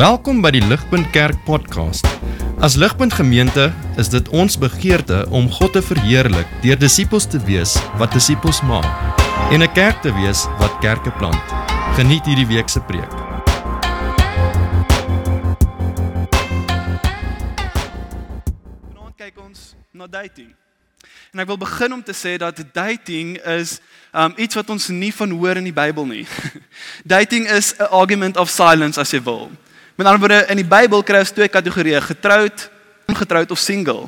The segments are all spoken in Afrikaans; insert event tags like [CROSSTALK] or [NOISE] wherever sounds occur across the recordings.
Welkom by die Ligpunt Kerk podcast. As Ligpunt Gemeente is dit ons begeerte om God te verheerlik deur disippels te wees wat disippels maak en 'n kerk te wees wat kerke plant. Geniet hierdie week se preek. Vanaand kyk ons na dating. En ek wil begin om te sê dat dating is um iets wat ons nie van hoor in die Bybel nie. [LAUGHS] dating is 'n argument of silence as jy wil. Met ander woorde in die Bybel kry ons twee kategorieë: getroud, ongetroud of single.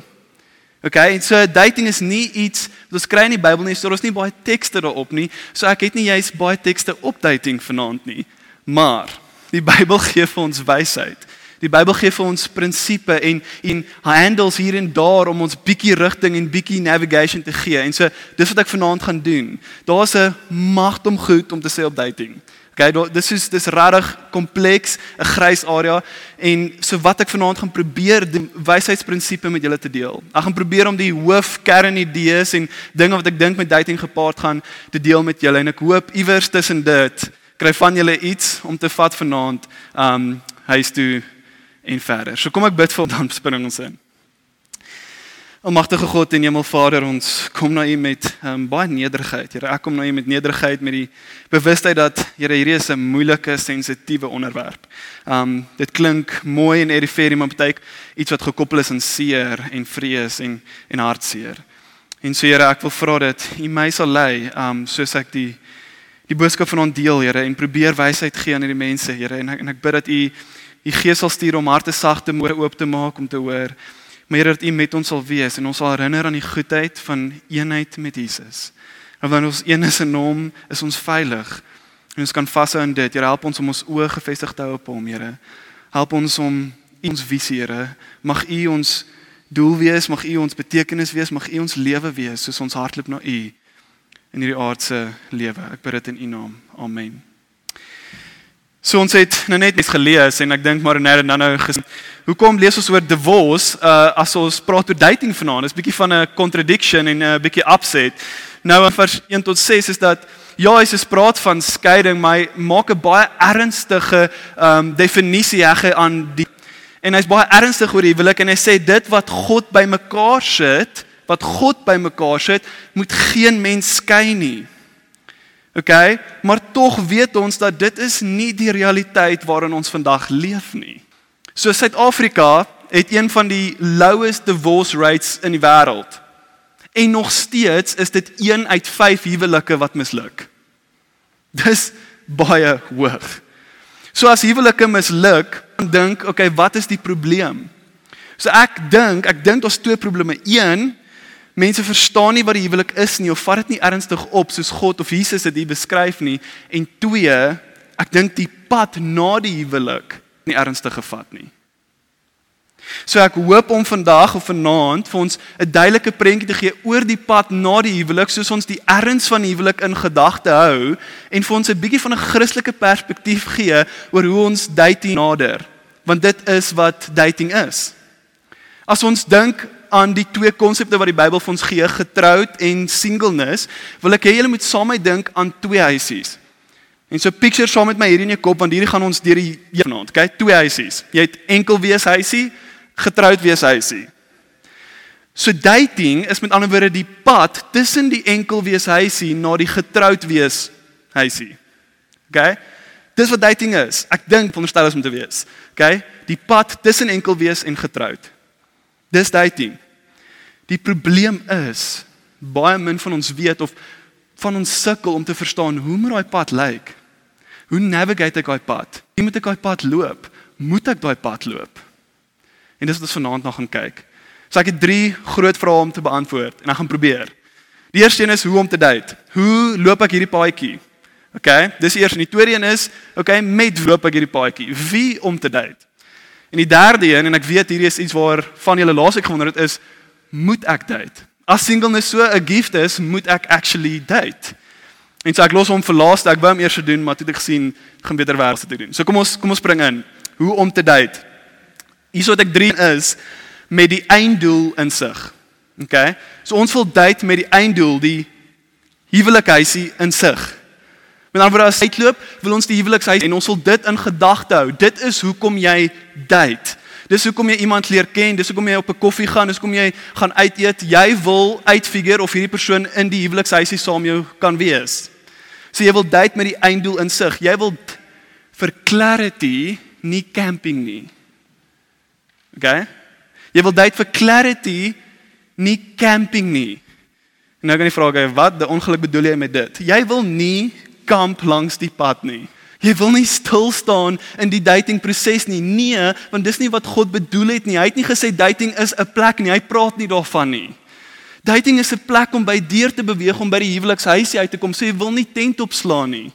Okay, en so dating is nie iets wat ons kry in die Bybel nie, so daar is nie baie tekste daarop nie. So ek het nie juis baie tekste op dating vanaand nie. Maar die Bybel [LAUGHS] gee vir ons wysheid. Die Bybel gee vir ons prinsipe en en handles hier en daar om ons bietjie rigting en bietjie navigation te gee. En so dis wat ek vanaand gaan doen. Daar's 'n magt om goed om te sê op dating. Okay, dis is dis regtig kompleks, 'n grys area en so wat ek vanaand gaan probeer die wysheidsprinsipe met julle te deel. Ek gaan probeer om die hoof kernidees en dinge wat ek dink met dating gepaard gaan te deel met julle en ek hoop iewers tussen dit kry van julle iets om te vat vanaand um huis toe en verder. So kom ek bid vir dan spring ons in. Almagtige God en Hemelvader, ons kom na U met um, baie nederigheid. Here, ek kom na U met nederigheid met die bewustheid dat Here hierdie is 'n moeilike, sensitiewe onderwerp. Um dit klink mooi en edifying, maar baie iets wat gekoppel is aan seer en vrees en en hartseer. En so Here, ek wil vra dat U my sal lei, um soos ek die die boodskap van ons deel, Here, en probeer wysheid gee aan hierdie mense, Here, en ek, en ek bid dat U U Gees sal stuur om harte sagte moere oop te maak om te hoor. Maar Here dat U met ons sal wees en ons sal herinner aan die goedheid van eenheid met Jesus. En wanneer ons een is in Hom, is ons veilig. En ons kan vashou in dit. Here help ons om ons oë gefestig te hou op Hom, Here. Help ons om ons visie, Here. Mag U ons doel wees, mag U ons betekenis wees, mag U ons lewe wees soos ons hardloop na U in hierdie aardse lewe. Ek bid dit in U naam. Amen. So ons het nou net iets gelees en ek dink maar nou nou nou gesê hoekom lees ons oor divorce uh, as ons praat oor dating vanaand? Dis bietjie van 'n contradiction en 'n bietjie upset. Nou in vers 1 tot 6 is dat ja, hy sê praat van skeiding, maar hy maak 'n baie ernstige um definisie hegge aan die en hy's baie ernstig oor die huwelik en hy sê dit wat God bymekaar sit, wat God bymekaar sit, moet geen mens skei nie. OK, maar tog weet ons dat dit is nie die realiteit waarin ons vandag leef nie. So Suid-Afrika het een van die lowest divorce rates in die wêreld. En nog steeds is dit 1 uit 5 huwelike wat misluk. Dis baie hoog. So as huwelike misluk, dan dink, okay, wat is die probleem? So ek dink, ek dink daar's twee probleme. Een, Mense verstaan nie wat die huwelik is nie of vat dit nie ernstig op soos God of Jesus dit beskryf nie. En twee, ek dink die pad na die huwelik nie ernstig gevat nie. So ek hoop om vandag of vanaand vir ons 'n duidelike prentjie te gee oor die pad na die huwelik soos ons die erns van die huwelik in gedagte hou en vir ons 'n bietjie van 'n Christelike perspektief gee oor hoe ons dating nader want dit is wat dating is. As ons dink aan die twee konsepte wat die Bybel vir ons gee, getroud en singleness, wil ek hê julle moet saam met dink aan twee huisies. En so picture saam met my hier in jou kop want hierdie gaan ons deur die vanaand, okay? Twee huisies. Jy het enkel wees huisie, getroud wees huisie. So dating is met ander woorde die pad tussen die enkel wees huisie na die getroud wees huisie. Okay? Dis wat dating is. Ek dink veronderstel is om te wees. Okay? Die pad tussen enkel wees en getroud. Dis dating. Die probleem is baie min van ons weet of van ons sukkel om te verstaan hoe moet daai pad lyk? Hoe navigate ek daai pad? Hoe moet ek daai pad loop? Moet ek daai pad loop? En dis wat ons vanaand nog gaan kyk. So ek het 3 groot vrae om te beantwoord en ek gaan probeer. Die eerste een is hoe om te date. Hoe loop ek hierdie paadjie? OK, dis eers en die tweede een is OK, met wie loop ek hierdie paadjie? Wie om te date? En die derde een en ek weet hierdie is iets waar van julle laas ek gewonder het is moet ek date? As singleness so 'n gift is, moet ek actually date? En so ek los hom vir laaste, ek wou hom eers doen, maar toe het ek gesien gaan beter werk te doen. So kom ons kom ons spring in. Hoe om te date? Hierso wat ek 3 is met die einddoel in sig. OK? So ons wil date met die einddoel, die huwelikhuisie in sig. Met ander woorde as hy uitloop, wil ons die huwelikshuis en ons wil dit in gedagte hou. Dit is hoekom jy date. Dis hoekom jy iemand leer ken, dis hoekom jy op 'n koffie gaan, dis hoekom jy gaan uit eet. Jy wil uitfigure of hierdie persoon in die huwelikshuisie saam jou kan wees. So jy wil date met die einddoel in sig. Jy wil vir clarity, nie camping nie. Okay? Jy wil date vir clarity, nie camping nie. Nou kan jy vra, wat die ongeluk bedoel jy met dit? Jy wil nie kamp langs die pad nie. Jy wil nie stil staan in die dating proses nie. Nee, want dis nie wat God bedoel het nie. Hy het nie gesê dating is 'n plek nie. Hy praat nie daarvan nie. Dating is 'n plek om by deur te beweeg om by die huwelikshuisie uit te kom. So jy wil nie tent opslaan nie.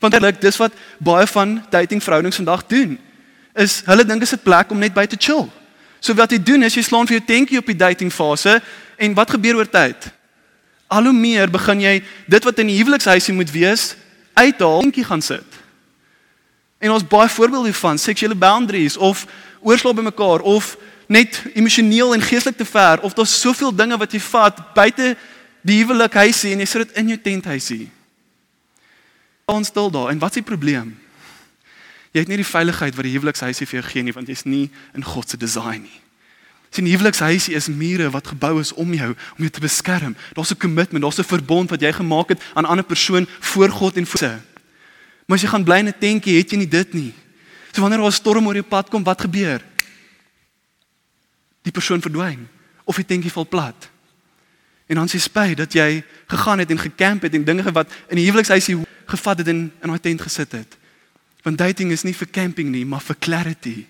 Want eintlik dis wat baie van dating verhoudings vandag doen. Is hulle dink is 'n plek om net by te chill. So wat jy doen is jy slaan vir jou tentjie op die dating fase en wat gebeur oor tyd? Al hoe meer begin jy dit wat in die huwelikshuisie moet wees uithaal, tentjie gaan sit. En ons baie voorbeelde hiervan, seksuele boundaries of oorslaap by mekaar of net emosioneel en geestelik te ver of daar's soveel dinge wat jy vat buite die huwelik huisie en jy sit dit in jou tent huisie. Ons stil daar en wat is die probleem? Jy het nie die veiligheid wat die huwelikshuisie vir jou gee nie want jy's nie in God se design nie. Sien huwelikshuisie is mure wat gebou is om jou om jou te beskerm. Daar's 'n kommitment, daar's 'n verbond wat jy gemaak het aan 'n ander persoon voor God en voor sy. Maar as jy gaan bly in 'n tentjie, het jy nie dit nie. So wanneer daar 'n storm oor jou pad kom, wat gebeur? Die persoon verdwyn of die tentjie val plat. En dan sê spyt dat jy gegaan het en gekamp het en dinge wat in die huwelikshuisie gevat het en in daai tent gesit het. Want dating is nie vir camping nie, maar vir clarity.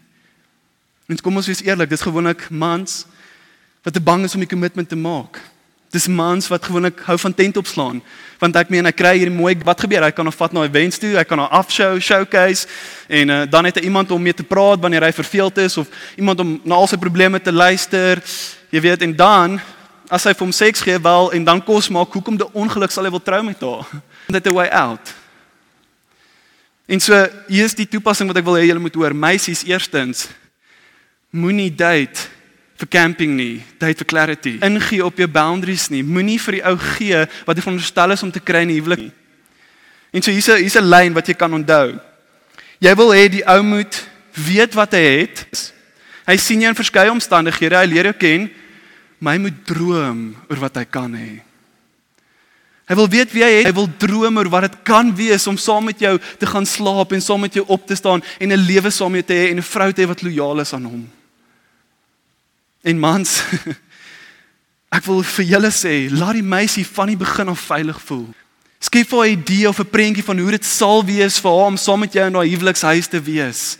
En kom ons wees eerlik, dis gewoonlik mans wat te bang is om die kommitment te maak. Dis mans wat gewoonlik hou van tent opslaan, want ek meen ek kry hier mooi wat gebeur, hy kan hom vat na 'n events toe, hy kan 'n afshow showcase en uh, dan het hy iemand om mee te praat wanneer hy verveeld is of iemand om na al sy probleme te luister. Jy weet en dan as hy vir hom seks gee wel en dan kos maak, hoekom die ongeluk sal hy wil trou met haar? [LAUGHS] Dit 'n way out. En so hier is die toepassing wat ek wil hê julle moet hoor. Meisies eerstens moenie date vir camping nie, date vir clarity. Ingee op jou boundaries nie. Moenie vir die ou gee wat jy veronderstel is om te kry in die huwelik nie. En so hier's 'n hier's 'n lyn wat jy kan onthou. Jy wil hê die ou moet weet wat hy het. Hy sien jou in verskeie omstandighede, hy leer jou ken, maar hy moet droom oor wat hy kan hê. Hy wil weet wie hy is. Hy wil droom oor wat dit kan wees om saam met jou te gaan slaap en saam met jou op te staan en 'n lewe saam met jou te hê en 'n vrou te hê wat lojaal is aan hom. En mans, [LAUGHS] ek wil vir julle sê, laat die meisie van die begin af veilig voel. Skep vir haar 'n idee of 'n prentjie van hoe dit sal wees vir haar om saam met jou in daai huwelikshuis te wees.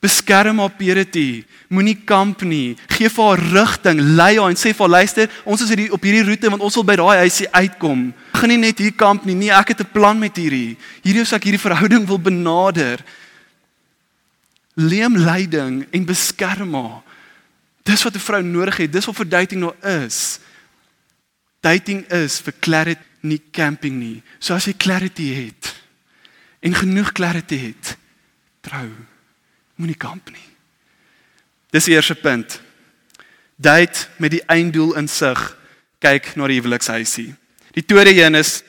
Beskerm haar purity, moenie kamp nie. Gee vir haar rigting, lei haar en sê vir haar luister, ons is hierdie op hierdie roete want ons wil by daai huisie uitkom. Gaan nie net hier kamp nie. Nee, ek het 'n plan met hierdie. Hierdie is ek hierdie verhouding wil benader. Leem leiding en beskerm haar. Dis wat 'n vrou nodig het. Dis wat vir dating nou is. Dating is vir clarity, nie camping nie. So as jy clarity het en genoeg clarity het, trou. Moenie kamp nie. Dis die eerste punt. Date met die einddoel in sig. Kyk na die huwelikshuisie. Die tweede een is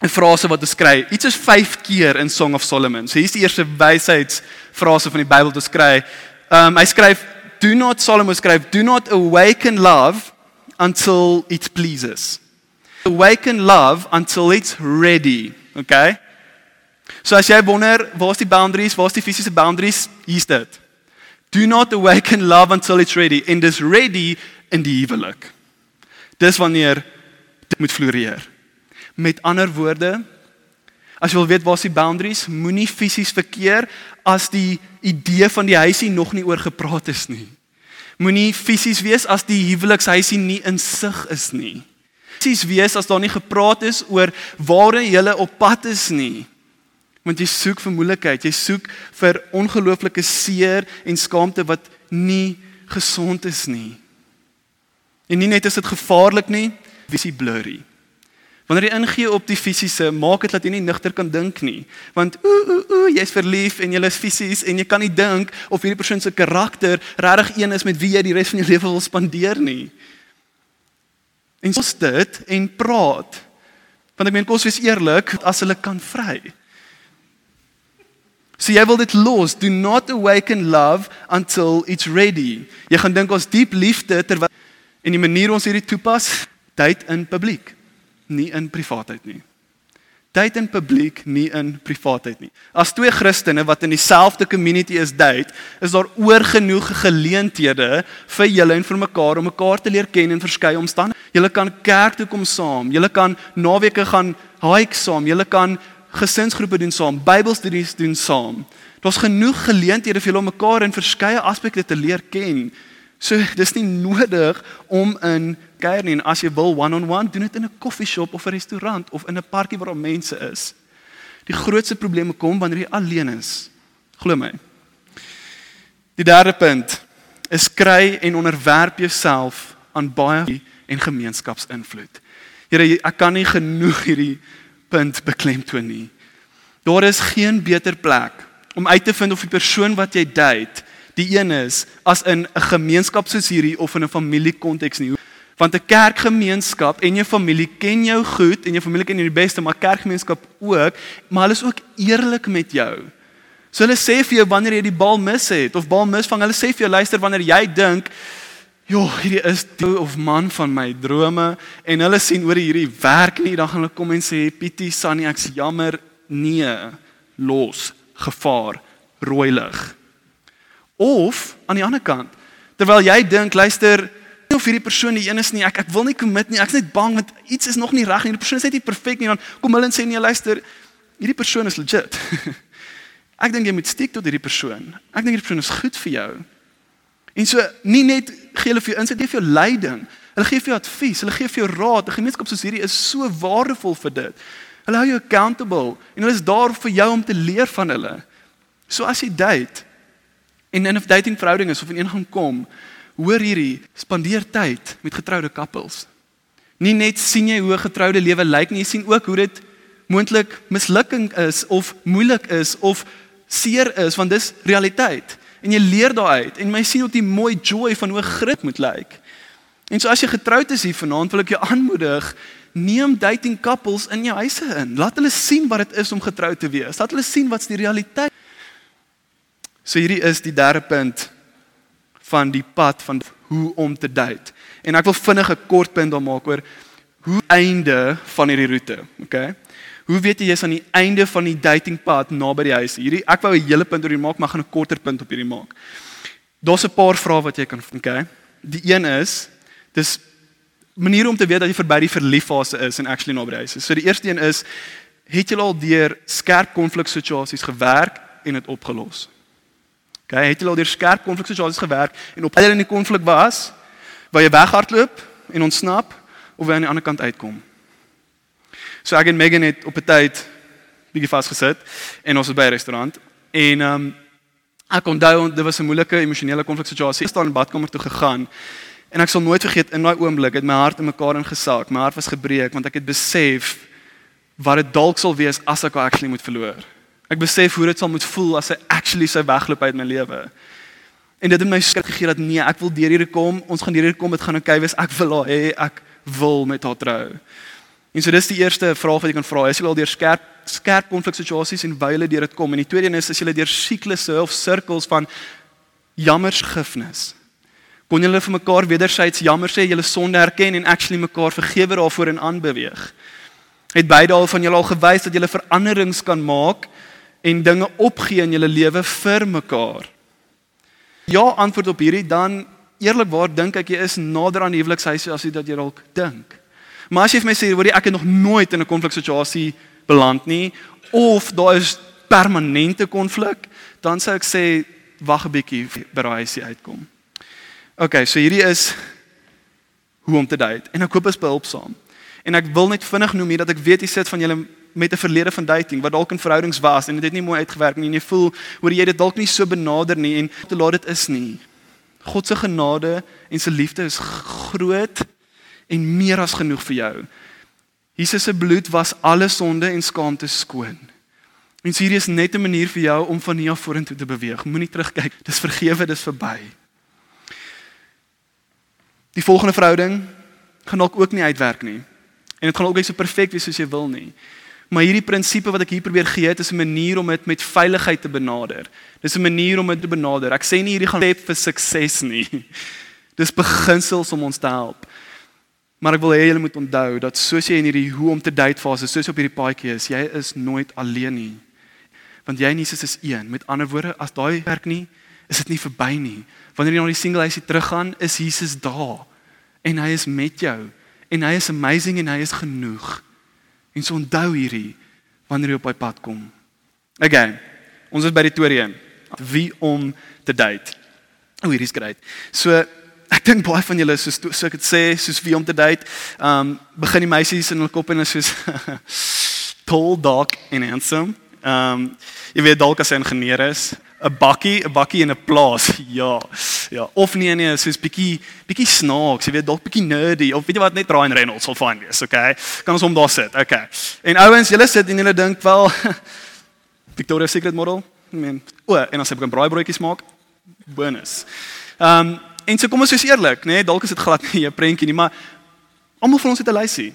'n frase wat beskryf. Iets is 5 keer in Song of Solomon. So hier's die eerste wysheidsfrase van die Bybel te skryf. Ehm um, hy skryf do not Solomon skryf do not awaken love until it pleases. Awaken love until it's ready okay? So as jy wonder waar's die boundaries waar's die fisiese boundaries? Hier's dit. Do not awaken love until it's ready and is ready in die huwelik. Dis wanneer dit moet floreer. Met ander woorde As jy wil weet waar is die boundaries, moenie fisies verkeer as die idee van die huisie nog nie oor gepraat is nie. Moenie fisies wees as die huwelikshuisie nie in sig is nie. Fisies wees as daar nie gepraat is oor waar jy op pad is nie. Want jy soek vir moeilikheid, jy soek vir ongelooflike seer en skaamte wat nie gesond is nie. En nie net is dit gevaarlik nie, visie blurry. Wanneer jy ingee op die fisiese, maak dit dat jy nie nigter kan dink nie. Want ooh ooh ooh, jy's verlief en jy's fisies en jy kan nie dink of hierdie persoon se karakter regtig een is met wie jy die res van jou [LAUGHS] lewe wil spandeer nie. En sos dit en praat. Want ek meen kos wees eerlik as hulle kan vry. So jy wil dit los. Do not awaken love until it's ready. Jy gaan dink ons diep liefde terwyl en die manier ons hierdie toepas, date in publiek, nie in privaatheid nie. Date in publiek, nie in privaatheid nie. As twee Christene wat in dieselfde community is date, is daar oor genoeg geleenthede vir julle en vir mekaar om mekaar te leer ken in verskeie omstandighede. Julle kan kerk toe kom saam, julle kan naweke gaan hike saam, julle kan gesinsgroepe doen saam, Bybelstudies doen saam. Daar's genoeg geleenthede vir julle om mekaar in verskeie aspekte te leer ken. So dis nie nodig om in kuier nie. En as jy wil one-on-one, -on -one, doen dit in 'n koffieshop of 'n restaurant of in 'n parkie waar daar mense is. Die grootste probleme kom wanneer jy alleen is. Glo my. Die derde punt is kry en onderwerp jouself aan baie en gemeenskapsinvloed. Here, ek kan nie genoeg hierdie punt beklemtoon nie. Daar is geen beter plek om uit te vind of die persoon wat jy date die een is as in 'n gemeenskap soos hierdie of in 'n familiekonteks nie. Want 'n kerkgemeenskap en jou familie ken jou goed en jou familie ken jou die beste, maar kerkgemeenskap ook, maar hulle is ook eerlik met jou. So hulle sê vir jou wanneer jy die bal mis het of bal misvang, hulle sê vir jou luister wanneer jy dink Jo, hierdie is die of man van my drome en hulle sien oor hierdie werk nie, dan gaan hulle kom en sê Pietie, Sunny, ek's jammer, nee, los, gevaar, rooi lig. Of aan die ander kant, terwyl jy dink, luister, of hierdie persoon die een is nie, ek ek wil nie commit nie, ek's net bang want iets is nog nie reg nie. Die persoon is net nie perfek nie, dan kom hulle en sê nee, luister, hierdie persoon is legit. [LAUGHS] ek dink jy moet stiek tot hierdie persoon. Ek dink hierdie persoon is goed vir jou. En so nie net gee hulle vir jou insig, gee vir jou leiding. Hulle gee vir jou advies, hulle gee vir jou raad. 'n Gemeenskap soos hierdie is so waardevol vir dit. Hulle hou jou accountable en hulle is daar vir jou om te leer van hulle. So as jy date en in 'n dating verhouding is of in een gaan kom, hoor hierdie, spandeer tyd met getroude koppels. Nie net sien jy hoe 'n getroude lewe lyk nie, jy sien ook hoe dit moontlik mislukking is of moeilik is of seer is want dis realiteit. En jy leer daaruit en jy sien ook die mooi joy van hoe grit moet lyk. En so as jy getroud is hier vanaand, wil ek jou aanmoedig, neem dating couples in jou huise in. Laat hulle sien wat dit is om getroud te wees. Laat hulle sien wat's die realiteit. So hierdie is die derde punt van die pad van hoe om te date. En ek wil vinnig 'n kort punt daar maak oor hoe einde van hierdie roete, okay? Hoe weet jy jy's aan die einde van die datingpad naby die huis? Hierdie ek wou 'n hele punt oor hier maak, maar gaan 'n korter punt op hierdie maak. Daar's 'n paar vrae wat jy kan, okay? Die een is dis maniere om te weet dat jy verby die verlieffase is en actually naby die huis is. So die eerste een is het jy al deur skerp konfliksituasies gewerk en dit opgelos? Okay, het jy al deur skerp konfliksituasies gewerk en op hulle in die konflik was, waar jy weghardloop en ontsnap of jy aan die ander kant uitkom? So ek en Megan het op 'n tyd bietjie vasgesit en ons was by 'n restaurant en ehm um, ek onthou dit was 'n moeilike emosionele konfliksituasie. Ek staan in die badkamer toe gegaan en ek sal nooit vergeet in daai oomblik het my hart in mekaar ingesak. My hart was gebreek want ek het besef wat dit dalk sal wees as ek actually moet verloor. Ek besef hoe dit sal moet voel as hy actually sy wegloop uit my lewe. En dit het my skrik gegee dat nee, ek wil deur hierdie kom, ons gaan deur hierdie kom, dit gaan oukei wees. Ek wil haar hê, ek wil met haar trou. En so dis die eerste vraag wat jy kan vra. Is jy al deur skerp skerp konfliksituasies en wyle deur dit kom? En die tweede een is as jy deur siklusse of sirkels van jammersgifnis. Kon julle vir mekaar wedersyds jammer sê, julle sonde erken en actually mekaar vergewe daarvoor en aanbeweeg? Het beide al van julle al gewys dat julle veranderings kan maak en dinge opgee in julle lewe vir mekaar? Ja, antwoord op hierdie dan eerlikwaar dink ek jy is nader aan die huwelikshuis as jy dat jy dalk dink. Maar as jy vir my sê hoor ek het nog nooit in 'n konfliksituasie beland nie of daar is permanente konflik, dan sou ek sê wag 'n bietjie by daai huisie uitkom. OK, so hierdie is hoe om te date en ek hoop is behulpsaam. En ek wil net vinnig noem hier dat ek weet jy sit van julle met 'n verlede van dating wat dalk in verhoudings was en dit het nie mooi uitgewerk nie en jy voel hoor jy dit dalk nie so benader nie en te laat dit is nie. God se genade en sy liefde is groot en meer as genoeg vir jou. Jesus se bloed was alle sonde en skaamte skoon. En hierdie is net 'n manier vir jou om van hier af vorentoe te beweeg. Moenie terugkyk. Dis vergewe, dis verby. Die volgende verhouding gaan dalk ook nie uitwerk nie. En dit gaan ook nie so perfek wees soos jy wil nie. Maar hierdie prinsipe wat ek hier probeer gee het is 'n manier om dit met veiligheid te benader. Dis 'n manier om dit te benader. Ek sê nie hierdie gaan step vir sukses nie. [LAUGHS] Dis beginsels om ons te help. Maar ek wil hê julle moet onthou dat soos jy in hierdie hoe om te date fase, soos op hierdie paadjie is, jy is nooit alleen nie. Want jy en Jesus is een. Met ander woorde, as daai werk nie, is dit nie verby nie. Wanneer jy na die single huisie teruggaan, is Jesus daar en hy is met jou en hy is amazing en hy is genoeg. En so onthou hierdie wanneer jy op daai pad kom. Okay. Ons is by die Torium. Wie om te date. O, hierdie is great. So ek dink baie van julle soos so ek het sê soos wie om te date. Um begin die meisies in hul kop en is soos [LAUGHS] tall, dark en handsome. Um jy weet dalk as hy 'n ingenieur is, 'n bakkie, 'n bakkie in 'n plaas. [LAUGHS] Ja. Ja, of nee nee, soos bietjie bietjie snaaks, jy weet dalk bietjie nerdy of weet jy wat net Ryan Reynolds sal fyn wees, okay? Kan ons hom daar sit. Okay. En ouens, julle sit en julle dink wel [LAUGHS] Victoria's Secret model. I mean, o, en as hy 'n braaibroodjies maak, bonus. Ehm um, en so kom ons wees eerlik, nê? Nee, dalk is dit glad [LAUGHS] nie 'n prentjie nie, maar almal van ons het 'n lysie.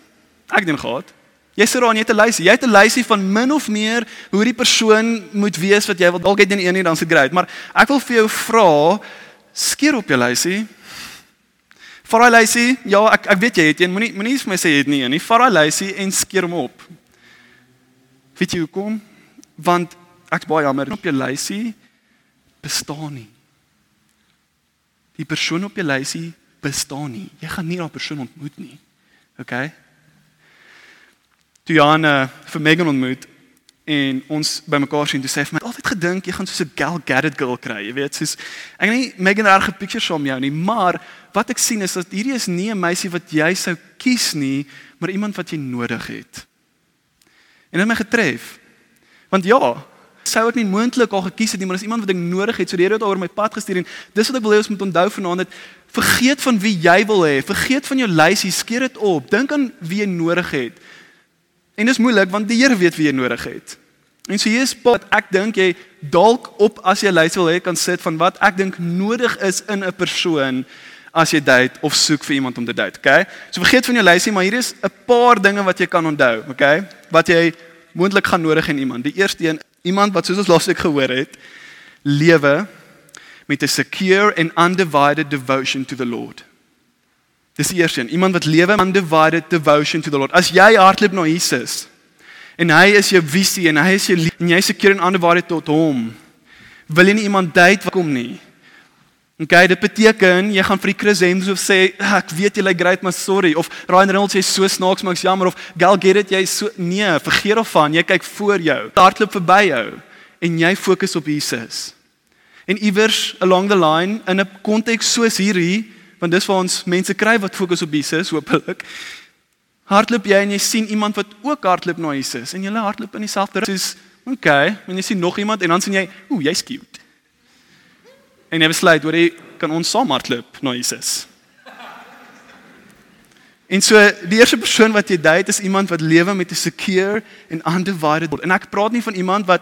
Ek het dit gehad. Jy sit daar en jy het 'n lysie. Jy het 'n lysie van min of meer hoe die persoon moet wees wat jy wil. Dalk het jy een nie dan se great, maar ek wil vir jou vra, skeer op jou lysie. Vat daai lysie. Ja, ek ek weet jy het een. Moenie moenie vir my sê jy het nie een nie. Vat daai lysie en skeer hom op. Weet jy hoekom? Want ek's baie jammer op jou lysie bestaan nie. Die persoon op jou lysie bestaan nie. Jy gaan nie daai persoon ontmoet nie. OK? Toe Johan uh, vir Megan ontmoet en ons bymekaar sien, toe sê hy vir my altyd gedink jy gaan so 'n Gal Gadot girl kry, jy weet, soos ek nie Megan reg gepicture van jou nie, maar wat ek sien is dat hierdie is nie 'n meisie wat jy sou kies nie, maar iemand wat jy nodig het. En dit het my getref. Want ja, sou ek nie moontlik al gekies het nie, maar dis iemand wat ek nodig het. So die Here het oor my pad gestuur en dis wat ek wil hê ons moet onthou vanaand dat vergeet van wie jy wil hê, vergeet van jou lysie, skeer dit op. Dink aan wie jy nodig het. En dis moeilik want die Here weet wie jy nodig het. En so hier is wat ek dink jy dalk op as jy lys wil hê kan sit van wat ek dink nodig is in 'n persoon as jy date of soek vir iemand om te date, okay? So vergeet van jou lysie, maar hier is 'n paar dinge wat jy kan onthou, okay? Wat jy moontlik gaan nodig in iemand. Die eerste een, iemand wat soos ons laasweek gehoor het, lewe met 'n secure and undivided devotion to the Lord. Dis die eerste een, iemand wat lewe undivided devotion to the Lord. As jy hardloop na Jesus en hy is jou visie en hy is jou en jy seker en undivided tot hom. Wil jy nie iemand date wat kom nie? Okay, dit beteken jy gaan vir die Chris Hemsworth sê, ek weet jy lyk great, maar sorry of Ryan Reynolds sê so snaaks, maar ek's jammer of Gal Gadot jy so nee, vergeet of van, jy kyk voor jou. Hardloop verby jou en jy fokus op Jesus. En iewers along the line in 'n konteks soos hierdie want dis waar ons mense kry wat fokus op Jesus hopelik. Hardloop jy en jy sien iemand wat ook hardloop na Jesus en julle hardloop in dieselfde rigting. Soos okay, en jy sien nog iemand en dan sien jy, ooh, jy's cute. En jy besluit, hoor jy kan ons saam hardloop na Jesus. En so die eerste persoon wat jy date is iemand wat lewe met 'n secure en undivided word. En ek praat nie van iemand wat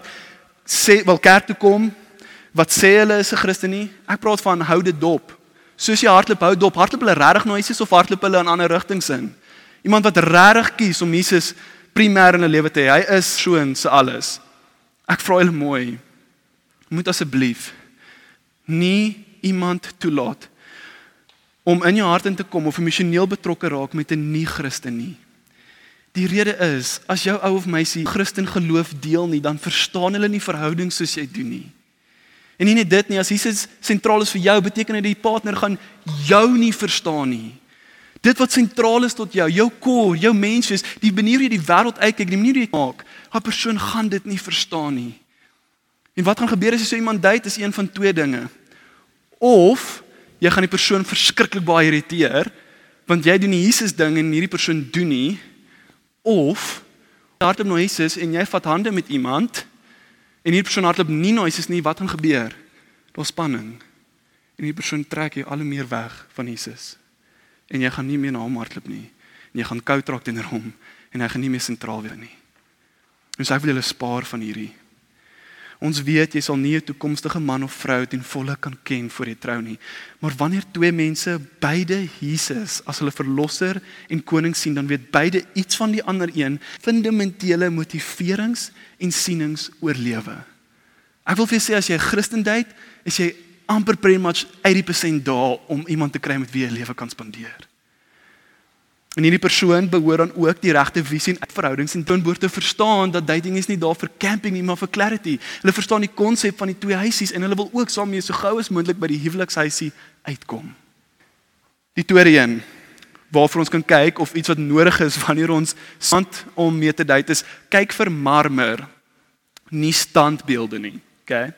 sê wil kerk toe kom wat sê hulle is 'n Christen nie. Ek praat van hou dit dop. Soos jy hardloop hou dop, hardloop hulle regtig na Jesus of hardloop hulle in ander rigtings in? Iemand wat regtig kies om Jesus primêr in hulle lewe te hê. Hy is so in se alles. Ek vra julle mooi. Moet asseblief nie iemand toelaat om in jou hart in te kom of emosioneel betrokke raak met 'n nie-Christen nie. Die rede is, as jou ou of meisie Christen geloof deel nie, dan verstaan hulle nie verhoudings soos jy doen nie. En nie net dit nie, as Jesus sentraal is vir jou, beteken dit die partner gaan jou nie verstaan nie. Dit wat sentraal is tot jou, jou core, jou menswees, die manier hoe jy die wêreld uitkyk, die manier hoe jy maak, 'n persoon gaan dit nie verstaan nie. En wat gaan gebeur as jy so iemand date is een van twee dinge. Of jy gaan die persoon verskriklik baie irriteer want jy doen die Jesus ding en hierdie persoon doen nie of hardop na Jesus en jy vat hande met iemand en hierdie persoon hardloop nie na Jesus nie, wat gaan gebeur? Daar's spanning. En hierdie persoon trek jou al hoe meer weg van Jesus. En jy gaan nie meer na hom hardloop nie. En jy gaan koud raak teenoor hom en hy gaan nie meer sentraal wees nie. Ons sê wil julle spaar van hierdie. Ons weet jy sal nie 'n toekomstige man of vrou ten volle kan ken voor jy trou nie. Maar wanneer twee mense beide Jesus as hulle verlosser en koning sien, dan weet beide iets van die ander een, fundamentele motiverings en sienings oor lewe. Ek wil vir jou sê as jy 'n Christen date, is jy amper pretty much 80% daar om iemand te kry met wie jy lewe kan spandeer. En hierdie persoon behoort dan ook die regte visie en verhoudings en toon behoort te verstaan dat dating is nie daar vir camping nie, maar vir clarity. Hulle verstaan die konsep van die twee huisies en hulle wil ook saam mee so gou as moontlik by die huwelikshuisie uitkom. Die tweede een waarvoor ons kan kyk of iets wat nodig is wanneer ons sand om mee te date is, kyk vir marmer, nie standbeelde nie. Okay?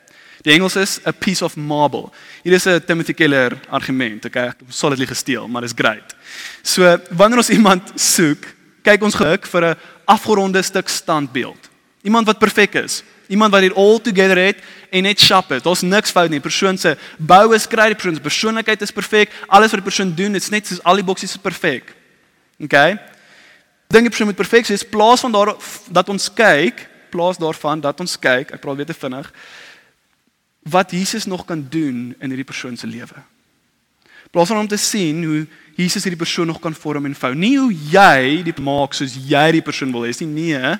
Die Engels is a piece of marble. Hier is 'n Timothy Keller argument, okay? Solidly gesteel, maar is great. So, wanneer ons iemand soek, kyk ons geluk vir 'n afgeronde stuk standbeeld. Iemand wat perfek is. Iemand wat dit all together het en net sharp is. Daar's niks fout nie. Persoon se bou is great, persoon se persoonlikheid is perfek. Alles wat die persoon doen, dit's net soos al die boksies is perfek. Okay? Dink die persoon moet perfek wees. Plaas van daar dat ons kyk, plaas daarvan dat ons kyk. Ek praat weer te vinnig wat Jesus nog kan doen in hierdie persoon se lewe. Plaas van om te sien hoe Jesus hierdie persoon nog kan vorm en vou. Nie hoe jy dit maak soos jy die persoon wil hê nie, nee.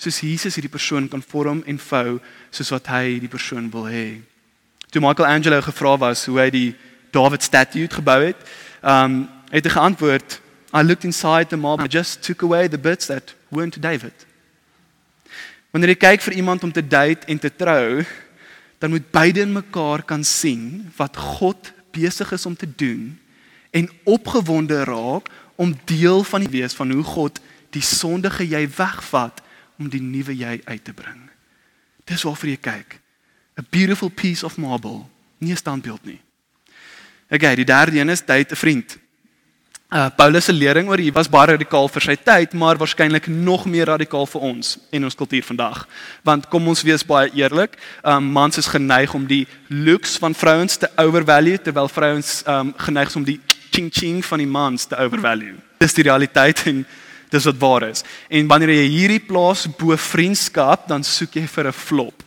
Soos Jesus hierdie persoon kan vorm en vou soos wat hy die persoon wil hê. Toe Michelangelo gevra was hoe hy die David statue gebou het, um het hy geantwoord, I looked inside the marble, I just took away the bits that weren't David. Wanneer jy kyk vir iemand om te date en te trou, dan moet beide in mekaar kan sien wat God besig is om te doen en opgewonde raak om deel van die wees van hoe God die sondige jy wegvat om die nuwe jy uit te bring. Dis waarvoor jy kyk. A beautiful piece of marble, nie 'n standbeeld nie. Okay, die derde een is date 'n vriend. Uh Paulus se lering oor hier was baie radikaal vir sy tyd, maar waarskynlik nog meer radikaal vir ons en ons kultuur vandag. Want kom ons wees baie eerlik, um mans is geneig om die looks van vrouens te overvalue terwyl vrouens um geneig is om die ching ching van die mans te overvalue. Dis die realiteit en dis wat waar is. En wanneer jy hierdie plaas bo vriendskap, dan soek jy vir 'n flop.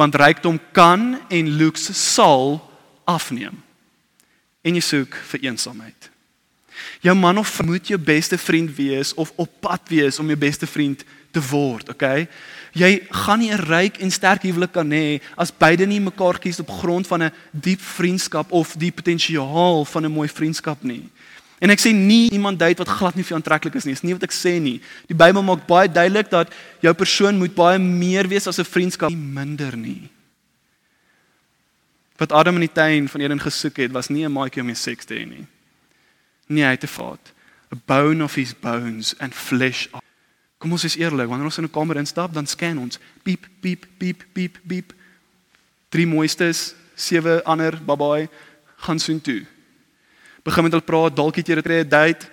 Want rykdom kan en looks sal afneem. En jy soek vir eensaamheid. Jou man of vrou moet jou beste vriend wees of op pad wees om jou beste vriend te word, okay? Jy gaan nie 'n ryk en sterk huwelik kan hê as beide nie mekaar kies op grond van 'n diep vriendskap of die potensiaal van 'n mooi vriendskap nie. En ek sê nie iemand date wat glad nie vir aantreklik is nie, dis nie wat ek sê nie. Die Bybel maak baie duidelik dat jou persoon moet baie meer wees as 'n vriendskap, nie minder nie. Wat Adam in die tuin van Eden gesoek het, was nie 'n maatjie om mee seks te hê nie. Nee, hy het 'n vaat. A bone of his bones and flesh. Kom ons is eerlik, wanneer ons in 'n kamer instap, dan scan ons piep piep piep piep piep. Drie mooistes, sewe ander babaai gaan soen toe. Begin met hulle praat, dalk het jy 'n date.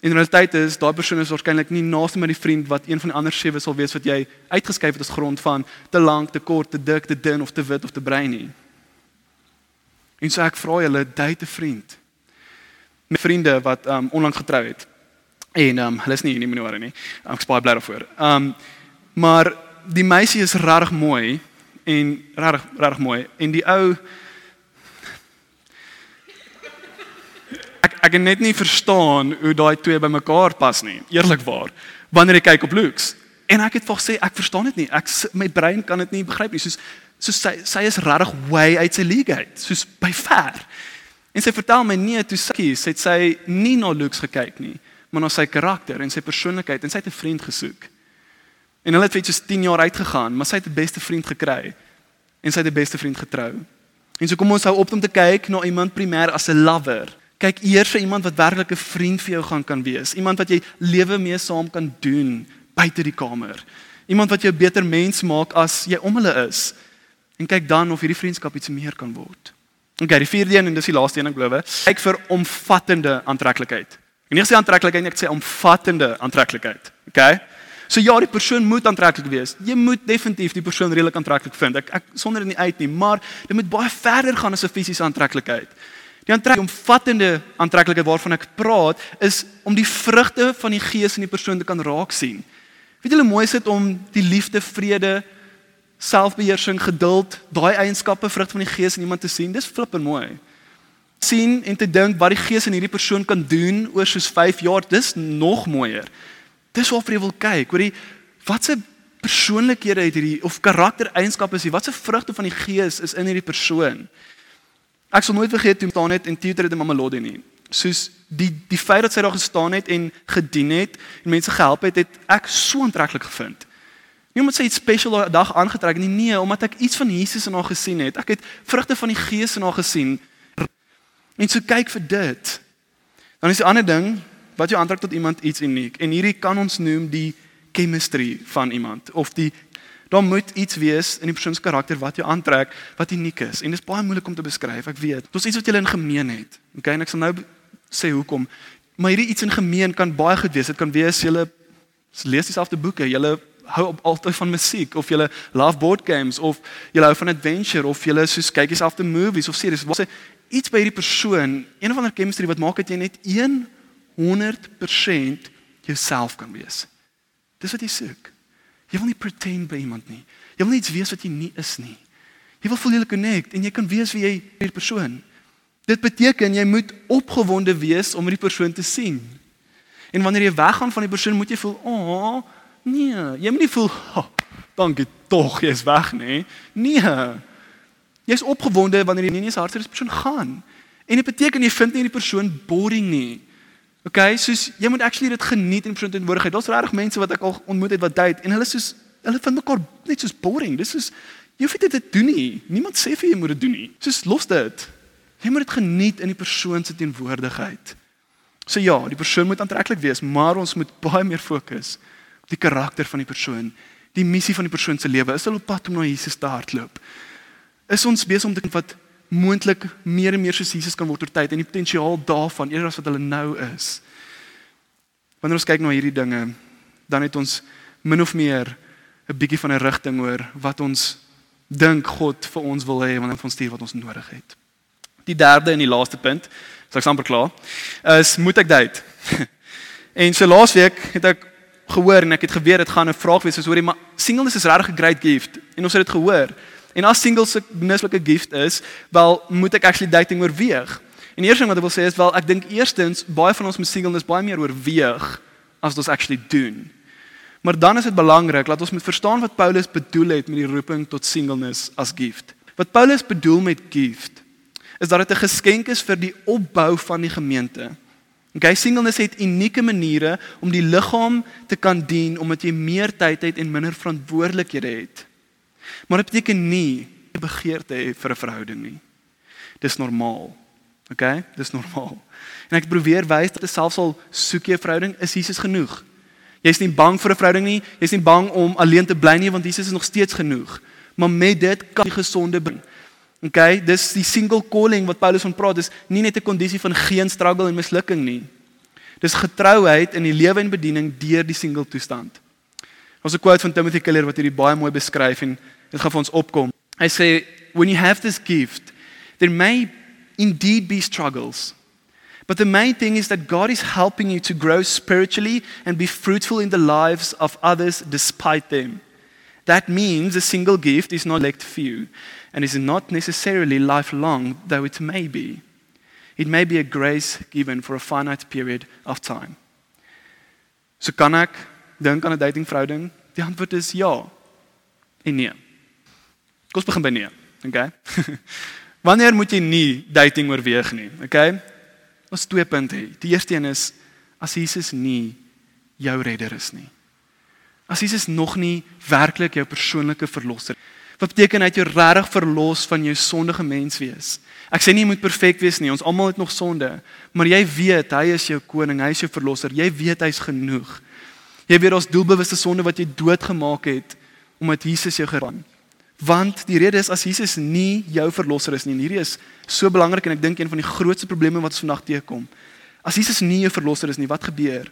In realiteit is daai persoon is waarskynlik nie naaste met die vriend wat een van die ander sewe sal wees wat jy uitgeskryf het as grond van te lank, te kort, te dik, te dun of te wit of te bruin nie. En so ek vra julle, date 'n vriend met vriende wat um onlangs getrou het. En um hulle is nie hier nie meneer nie. Um, ek is baie bly daarvoor. Um maar die meisie is regtig mooi en regtig regtig mooi en die ou ek ek kan net nie verstaan hoe daai twee bymekaar pas nie. Eerlikwaar. Wanneer jy kyk op looks en ek het vir gesê ek verstaan dit nie. Ek my brein kan dit nie begryp nie. Soos so sy sy is regtig way uit sy league uit. Soos by ver. En sy vertel my nee, toe sy kies, het sy nie na looks gekyk nie, maar na sy karakter en sy persoonlikheid en sy het 'n vriend gesoek. En hulle het vir iets 10 jaar uitgegaan, maar sy het 'n beste vriend gekry en sy het 'n beste vriend getrou. En so kom ons hou op om te kyk na iemand primêr as 'n lover. Kyk eers vir iemand wat werklik 'n vriend vir jou gaan kan wees, iemand wat jy lewe mee saam kan doen buite die kamer. Iemand wat jou beter mens maak as jy om hulle is. En kyk dan of hierdie vriendskap iets meer kan word. Okay, die vierde een en dis die laaste een ek glo. Kyk vir omvattende aantreklikheid. Ek nie sê aantreklikheid nie, ek sê omvattende aantreklikheid. Okay? So ja, die persoon moet aantreklik wees. Jy moet definitief die persoon redelik aantreklik vind. Ek ek sonder dit nie uit nie, maar dit moet baie verder gaan as 'n fisiese aantreklikheid. Die aantrek omvattende aantreklikheid waarvan ek praat, is om die vrugte van die gees in die persoon te kan raak sien. Weet julle mooi is dit om die liefde, vrede, selfbeheersing, geduld, daai eienskappe vrug van die Gees in iemand te sien, dis flippend mooi. sien en te dink wat die Gees in hierdie persoon kan doen oor soos 5 jaar, dis nog mooier. Dis waarvoor jy wil kyk, hoor jy watse persoonlikhede het hierdie of karaktereienskappe is hier, watse vrugte van die Gees is in hierdie persoon. Ek sal nooit vergeet toe staan het en Tutor het 'n mamelodie nie. Soos die die feit dat sy daar gestaan het en gedien het en mense gehelp het, het ek so aantreklik gevind. Nie omdat sy iets spesiaal dag aangetrek nie, nee, omdat ek iets van Jesus in haar gesien het. Ek het vrugte van die Gees in haar gesien. En so kyk vir dit. Dan is die ander ding wat jou aantrek tot iemand iets uniek. En hierdie kan ons noem die chemistry van iemand of die daar moet iets wees in die persoon se karakter wat jou aantrek wat uniek is. En dit is baie moeilik om te beskryf, ek weet. Dit is iets wat julle in gemeen het. Okay, en ek sal nou sê hoekom. Maar hierdie iets in gemeen kan baie goed wees. Dit kan wees julle lees dieselfde boeke, julle hou op altyd van musiek of julle love board games of julle hou van adventure of julle soos kyk dieselfde movies of series. Wat iets by hierdie persoon, een of ander chemistry wat maak dat jy net 100% jouself kan wees. Dis wat jy soek. Jy wil nie pretend by iemand nie. Jy wil iets wees wat jy nie is nie. Jy wil voel jy connect en jy kan wees wie jy hierdie persoon. Dit beteken jy moet opgewonde wees om hierdie persoon te sien. En wanneer jy weggaan van die persoon, moet jy voel, "Ag, oh, nee, jy moet nie voel, oh, dankie tog, jy's weg nie." Nee. Jy's opgewonde wanneer jy nie eens hartseer is persoon gaan. En dit beteken jy vind nie die persoon boring nie. Okay, soos jy moet actually dit geniet in persoon teenwoordigheid. Daar's regtig mense wat ek al ontmoet het wat date en hulle soos hulle vind mekaar net soos boring. Dis soos jy hoef dit te doen nie. Niemand sê vir jy moet dit doen nie. Soos los dit. Jy moet dit geniet in die persoon se teenwoordigheid. So ja, die persoon moet aantreklik wees, maar ons moet baie meer fokus op die karakter van die persoon, die missie van die persoon se lewe. Is hulle op pad om na Jesus te hardloop? Is ons besig om te kyk wat moontlik meer en meer soos Jesus kan word oor tyd en die potensiaal daarvan eerder as wat hulle nou is. Wanneer ons kyk na hierdie dinge, dan het ons min of meer 'n bietjie van 'n rigting oor wat ons dink God vir ons wil hê wanneer ons stuur wat ons nodig het. Die derde en die laaste punt, so ek amper klaar, is moet ek date? en so laasweek het ek gehoor en ek het geweet dit gaan 'n vraag wees soos hoorie maar singleness is regtig 'n great gift en ons het dit gehoor. En as singles 'n mislike gift is, wel moet ek actually dating oorweeg. En die eerste ding wat ek wil sê is wel ek dink eerstens baie van ons met singleness baie meer oorweeg as wat ons actually doen. Maar dan is dit belangrik dat ons moet verstaan wat Paulus bedoel het met die roeping tot singleness as gift. Wat Paulus bedoel met gift is dat dit 'n geskenk is vir die opbou van die gemeente. Okay, singleness het unieke maniere om die liggaam te kan dien omdat jy meer tyd het en minder verantwoordelikhede het. Maar dit beteken nie 'n begeerte hê vir 'n verhouding nie. Dis normaal. OK? Dis normaal. En ek probeer wys dat selfs al soek jy 'n verhouding, is Jesus genoeg. Jy's nie bang vir 'n verhouding nie. Jy's nie bang om alleen te bly nie want Jesus is nog steeds genoeg. Maar met dit kan jy gesonde bring. OK? Dis die single calling wat Paulus van praat, is nie net 'n kondisie van geen struggle en mislukking nie. Dis getrouheid in die lewe en bediening deur die single toestand. Ons 'n quote van Timothy Keller wat hierdie baie mooi beskryf en dit gaan vir ons opkom. Hy sê when you have this gift there may indeed be struggles. But the main thing is that God is helping you to grow spiritually and be fruitful in the lives of others despite them. That means a single gift is not elect few and is not necessarily lifelong, though it may be. It may be a grace given for a finite period of time. So kan ek dink aan 'n datingverhouding? Die antwoord is ja en nee. Kom ons begin by nee. Okay? [LAUGHS] Wanneer moet jy nie dating oorweeg nie? Okay? Ons twee punte hê. Die eerste een is as Jesus nie jou redder is nie. As Jesus nog nie werklik jou persoonlike verlosser. Wat beteken hy het jou regtig verlos van jou sondige mens wees? Ek sê nie jy moet perfek wees nie. Ons almal het nog sonde, maar jy weet hy is jou koning, hy is jou verlosser. Jy weet hy's genoeg. Jy weet ons doelbewuste sonde wat jy doodgemaak het omdat Jesus jou gered het. Want die rede is as Jesus nie jou verlosser is nie en hierdie is so belangrik en ek dink een van die grootste probleme wat ons vandag teekom. As Jesus nie jou verlosser is nie, wat gebeur?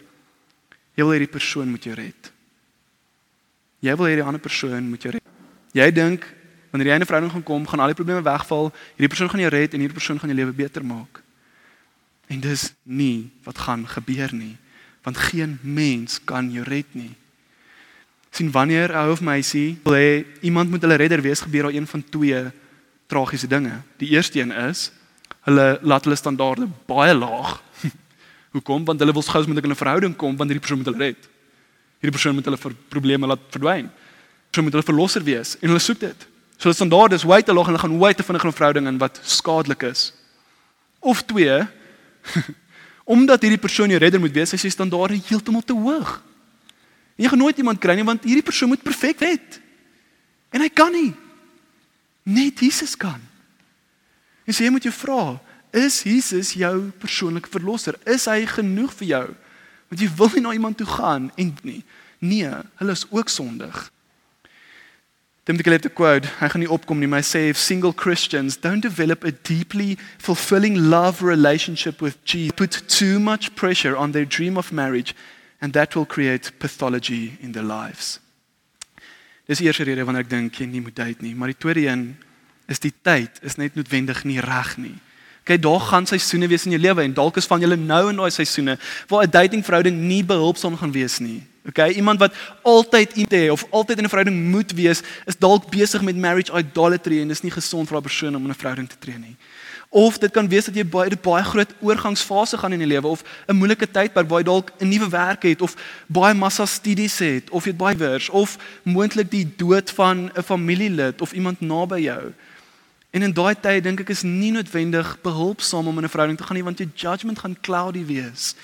Jy wil hierdie persoon moet jou red. Jy wil hierdie ander persoon moet jou red. Jy dink wanneer jy in 'n verhouding gaan kom, gaan al die probleme wegval, hierdie persoon gaan jou red en hierdie persoon gaan jou lewe beter maak. En dis nie wat gaan gebeur nie, want geen mens kan jou red nie. sien wanneer 'n ou of meisie wil hê iemand moet hulle redder wees, gebeur daar een van twee tragiese dinge. Die eerste een is hulle laat hulle standaarde baie laag. [LAUGHS] Hoekom? Want hulle wil gous met 'n verhouding kom want hierdie persoon moet hulle red. Hierdie persoon moet hulle vir probleme laat verdwyn. Persoon moet hulle verlosser wees en hulle soek dit. So hulle standaarde is way te laag en hulle gaan way te in 'n verhouding in wat skadelik is. Of twee [LAUGHS] omdat hierdie persoon jou redder moet wees, is sy standaarde heeltemal te hoog. En jy gaan nooit iemand kry nie want hierdie persoon moet perfek wees. En hy kan nie. Net Jesus kan. En so jy moet jou vra, is Jesus jou persoonlike verlosser? Is hy genoeg vir jou? Want jy wil nie na iemand toe gaan en nie. Nee, hulle is ook sondig. Tim de Gillette quote, hy gaan nie opkom nie, maar hy sê if single Christians don't develop a deeply fulfilling love relationship with Jesus, put too much pressure on their dream of marriage and that will create pathology in their lives. Dis die eerste rede wanneer ek dink jy nie moet date nie, maar die tweede een is die tyd is net noodwendig nie reg nie. Kyk, daar gaan seisoene wees in jou lewe en dalk is van julle nou in daai seisoene waar 'n dating verhouding nie behulpsaam gaan wees nie. Okay, iemand wat altyd in te hê of altyd in 'n verhouding moet wees, is dalk besig met marriage idolatry en dis nie gesond vir 'n persoon om in 'n verhouding te tree nie. Of dit kan wees dat jy baie baie groot oorgangsfase gaan in die lewe of 'n moeilike tydperk waar jy dalk 'n nuwe werk het of baie massa studies het of jy baie wers of moontlik die dood van 'n familielid of iemand naby jou. En in daai tyd dink ek is nie noodwendig behulpsaam om in 'n verhouding te gaan nie want jou judgment gaan cloudy wees.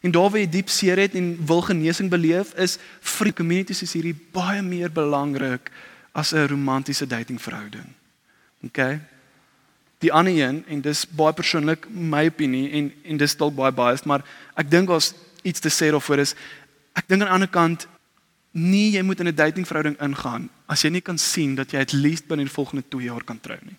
En daar waar jy diep seer het en wil genesing beleef is free communities is hierdie baie meer belangrik as 'n romantiese dating verhouding. OK. Die ander een en dis baie persoonlik my opinie en en dis dalk baie biased maar ek dink ons iets te sê daarvoor is ek dink aan die ander kant nie jy moet in 'n dating verhouding ingaan as jy nie kan sien dat jy at least binne die volgende 2 jaar kan trou nie.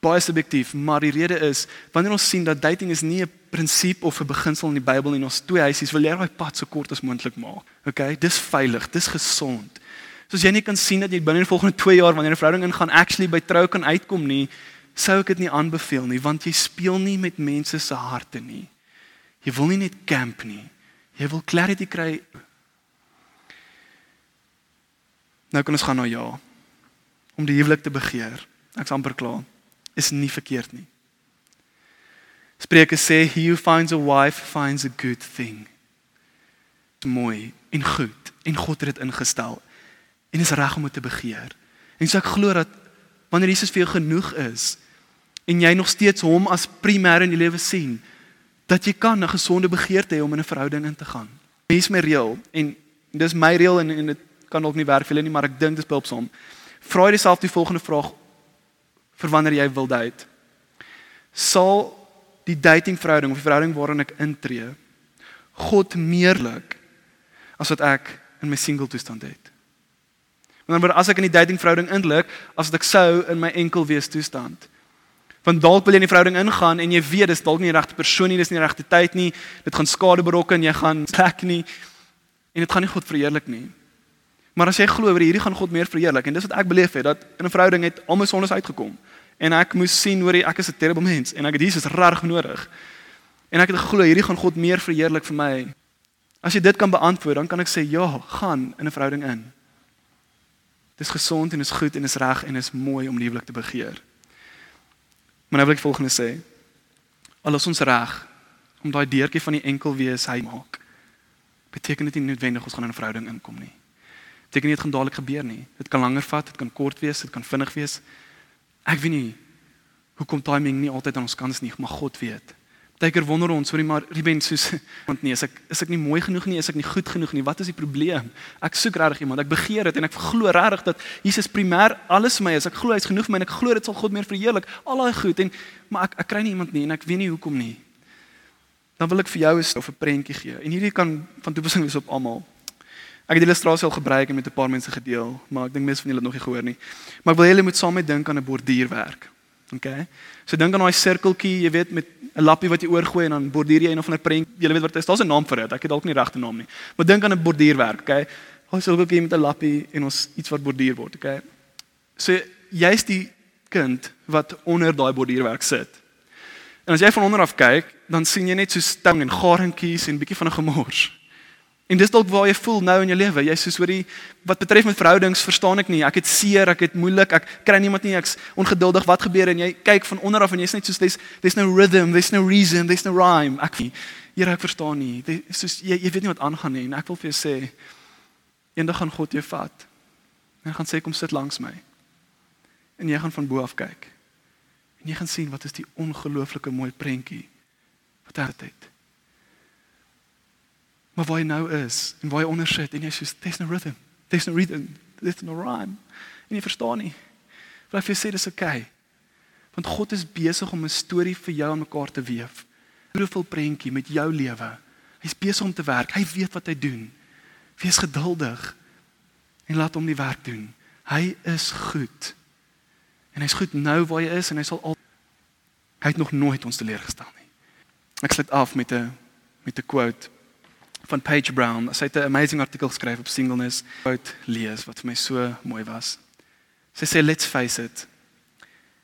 Baie subjektief, maar die rede is wanneer ons sien dat dating is nie 'n prinsip of 'n beginsel in die Bybel nie, ons twee huisies wil jy daai pad so kort as moontlik maak. Okay, dis veilig, dis gesond. So as jy nie kan sien dat jy binne die volgende 2 jaar wanneer 'n verhouding ingaan actually by trou kan uitkom nie, sou ek dit nie aanbeveel nie want jy speel nie met mense se harte nie. Jy wil nie net camp nie. Jy wil clarity kry Nou kan ons gaan na ja. Om die huwelik te begeer. Ek's amper klaar. Is nie verkeerd nie. Spreuke sê he who finds a wife finds a good thing. Mooi en goed en God het dit ingestel en is reg om dit te begeer. En so ek glo dat wanneer Jesus vir jou genoeg is en jy nog steeds hom as primêr in die lewe sien, dat jy kan 'n gesonde begeerte hê om in 'n verhouding in te gaan. Hier is my reël en dis my reël en en dit kan dalk nie werk vir julle nie, maar ek dink dit is behulpsaam. Vra jouself die volgende vraag vir wanneer jy wil date. Sal die dating verhouding of die verhouding waarin ek intree God meerlik as wat ek in my single toestand het. Want as ek in die dating verhouding inlik, as wat ek sou in my enkel wees toestand. Want dalk wil jy in die verhouding ingaan en jy weet dis dalk nie die regte persoon nie, dis nie die regte tyd nie, dit gaan skade berokken, jy gaan [LAUGHS] trek nie en dit gaan nie God verheerlik nie. Maar as jy glo oor hierdie gaan God meer verheerlik en dis wat ek beleef het dat in 'n verhouding het al my sondes uitgekom en ek moes sien hoor ek is 'n terrible mens en ek het Jesus regtig nodig. En ek het geglo hierdie gaan God meer verheerlik vir my. As jy dit kan beantwoord, dan kan ek sê ja, gaan in 'n verhouding in. Dis gesond en is goed en is reg en is mooi om lieflik te begeer. Maar nou wil ek volgende sê. Al is ons reg om daai deurtjie van die enkel wees hy maak. Beteken dit nie noodwendig ons gaan in 'n verhouding inkom nie beteken nie dit gaan dadelik gebeur nie. Dit kan langer vat, dit kan kort wees, dit kan vinnig wees. Ek weet nie hoekom timing nie altyd aan ons kant is nie, maar God weet. Partykeer wonder ons, sorry maar Ruben soos [LAUGHS] want nee, is ek is ek nie mooi genoeg nie, is ek nie goed genoeg nie. Wat is die probleem? Ek soek regtig iemand. Ek begeer dit en ek glo regtig dat Jesus primêr alles vir my is. Ek glo hy's genoeg vir my en ek glo dit sal God meer verheerlik. Al daai goed en maar ek ek kry nie iemand nie en ek weet nie hoekom nie. Dan wil ek vir jou 'n of 'n prentjie gee. En hierdie kan van toepassing wees op almal. Ek het die illustrasie al gebruik en met 'n paar mense gedeel, maar ek dink mense van julle het nog nie gehoor nie. Maar ek wil julle moet saam met dink aan 'n borduurwerk. OK. So dink aan daai sirkeltjie, jy weet met 'n lappie wat jy oorgooi en dan borduur jy een of ander prent. Julle weet wat dit is. Daar's 'n naam vir dit. Ek het dalk nie regte naam nie. Maar dink aan 'n borduurwerk, OK. Ons sal ook met 'n lappie en ons iets wat borduur word, OK. So jy's die kind wat onder daai borduurwerk sit. En as jy van onder af kyk, dan sien jy net so stang en garingkies en bietjie van 'n gemors. En dis dalk waar jy voel nou in jou lewe. Jy sê hoorie, wat betref met verhoudings, verstaan ek nie. Ek het seer, ek het moeilik, ek kry niemand nie, ek's ongeduldig. Wat gebeur en jy kyk van onder af en jy's net soos there's there's no rhythm, there's no reason, there's no rhyme. Ek Here, ek verstaan nie. Dis soos jy jy weet nie wat aangaan nie en ek wil vir jou sê eendag gaan God jou vat. En hy gaan sê kom sit langs my. En jy gaan van bo af kyk. En jy gaan sien wat is die ongelooflike mooi prentjie wat hy het. Maar waar hy nou is en waar hy onder sit en jy sê there's no rhythm. There's no rhythm. There's no rhyme. En jy verstaan nie. Maar hy sê dis oukei. Okay. Want God is besig om 'n storie vir jou aan mekaar te weef beautiful prentjie met jou lewe. Hy's besig om te werk. Hy weet wat hy doen. Wees geduldig en laat hom die werk doen. Hy is goed. En hy's goed nou waar hy is en hy sal al hy het nog nooit ons teleurgestel nie. Ek sluit af met 'n met 'n quote van Paige Brown. Sy het 'n amazing artikel geskryf op singleness. Quote lees wat vir my so mooi was. Sy sê let's face it.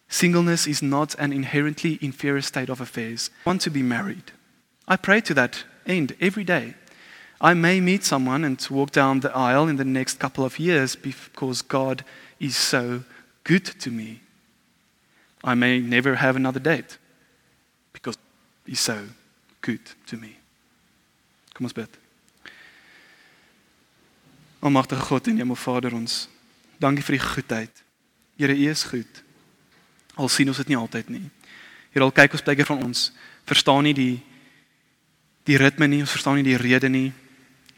Singleness is not an inherently inferior state of affairs. I want to be married. I pray to that end every day. I may meet someone and walk down the aisle in the next couple of years because God is so good to me. I may never have another date because He's so good to me. Kom ons bid. Almagtige God en Hemel Vader ons, dankie vir die goedheid. Here, U is goed. Al sien ons dit nie altyd nie. Hier al kyk ons baie keer van ons verstaan nie die die ritme nie, ons verstaan nie die rede nie.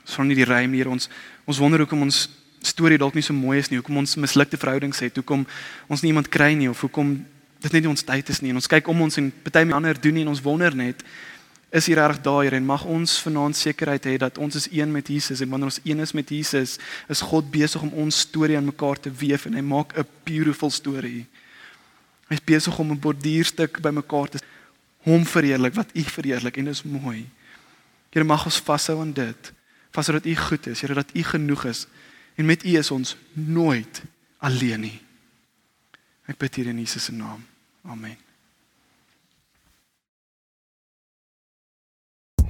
Ons verstaan nie die rym hier ons ons wonder hoekom ons storie dalk nie so mooi is nie, hoekom ons mislukte verhoudings het, hoekom ons nie iemand kry nie of hoekom dit net nie ons tyd is nie. En ons kyk om ons en party mense ander doen nie en ons wonder net is hier reg daai en mag ons vanaand sekerheid hê dat ons is een met Jesus en wanneer ons een is met Jesus, is God besig om ons storie aan mekaar te weef en hy maak 'n beautiful storie. Hy's besig om 'n borduurstuk bymekaar te hom verheerlik wat U verheerlik en dit is mooi. Here mag ons vashou aan dit. Vashou dat U goed is, Here dat U genoeg is en met U is ons nooit alleen nie. Ek bid hier in Jesus se naam. Amen.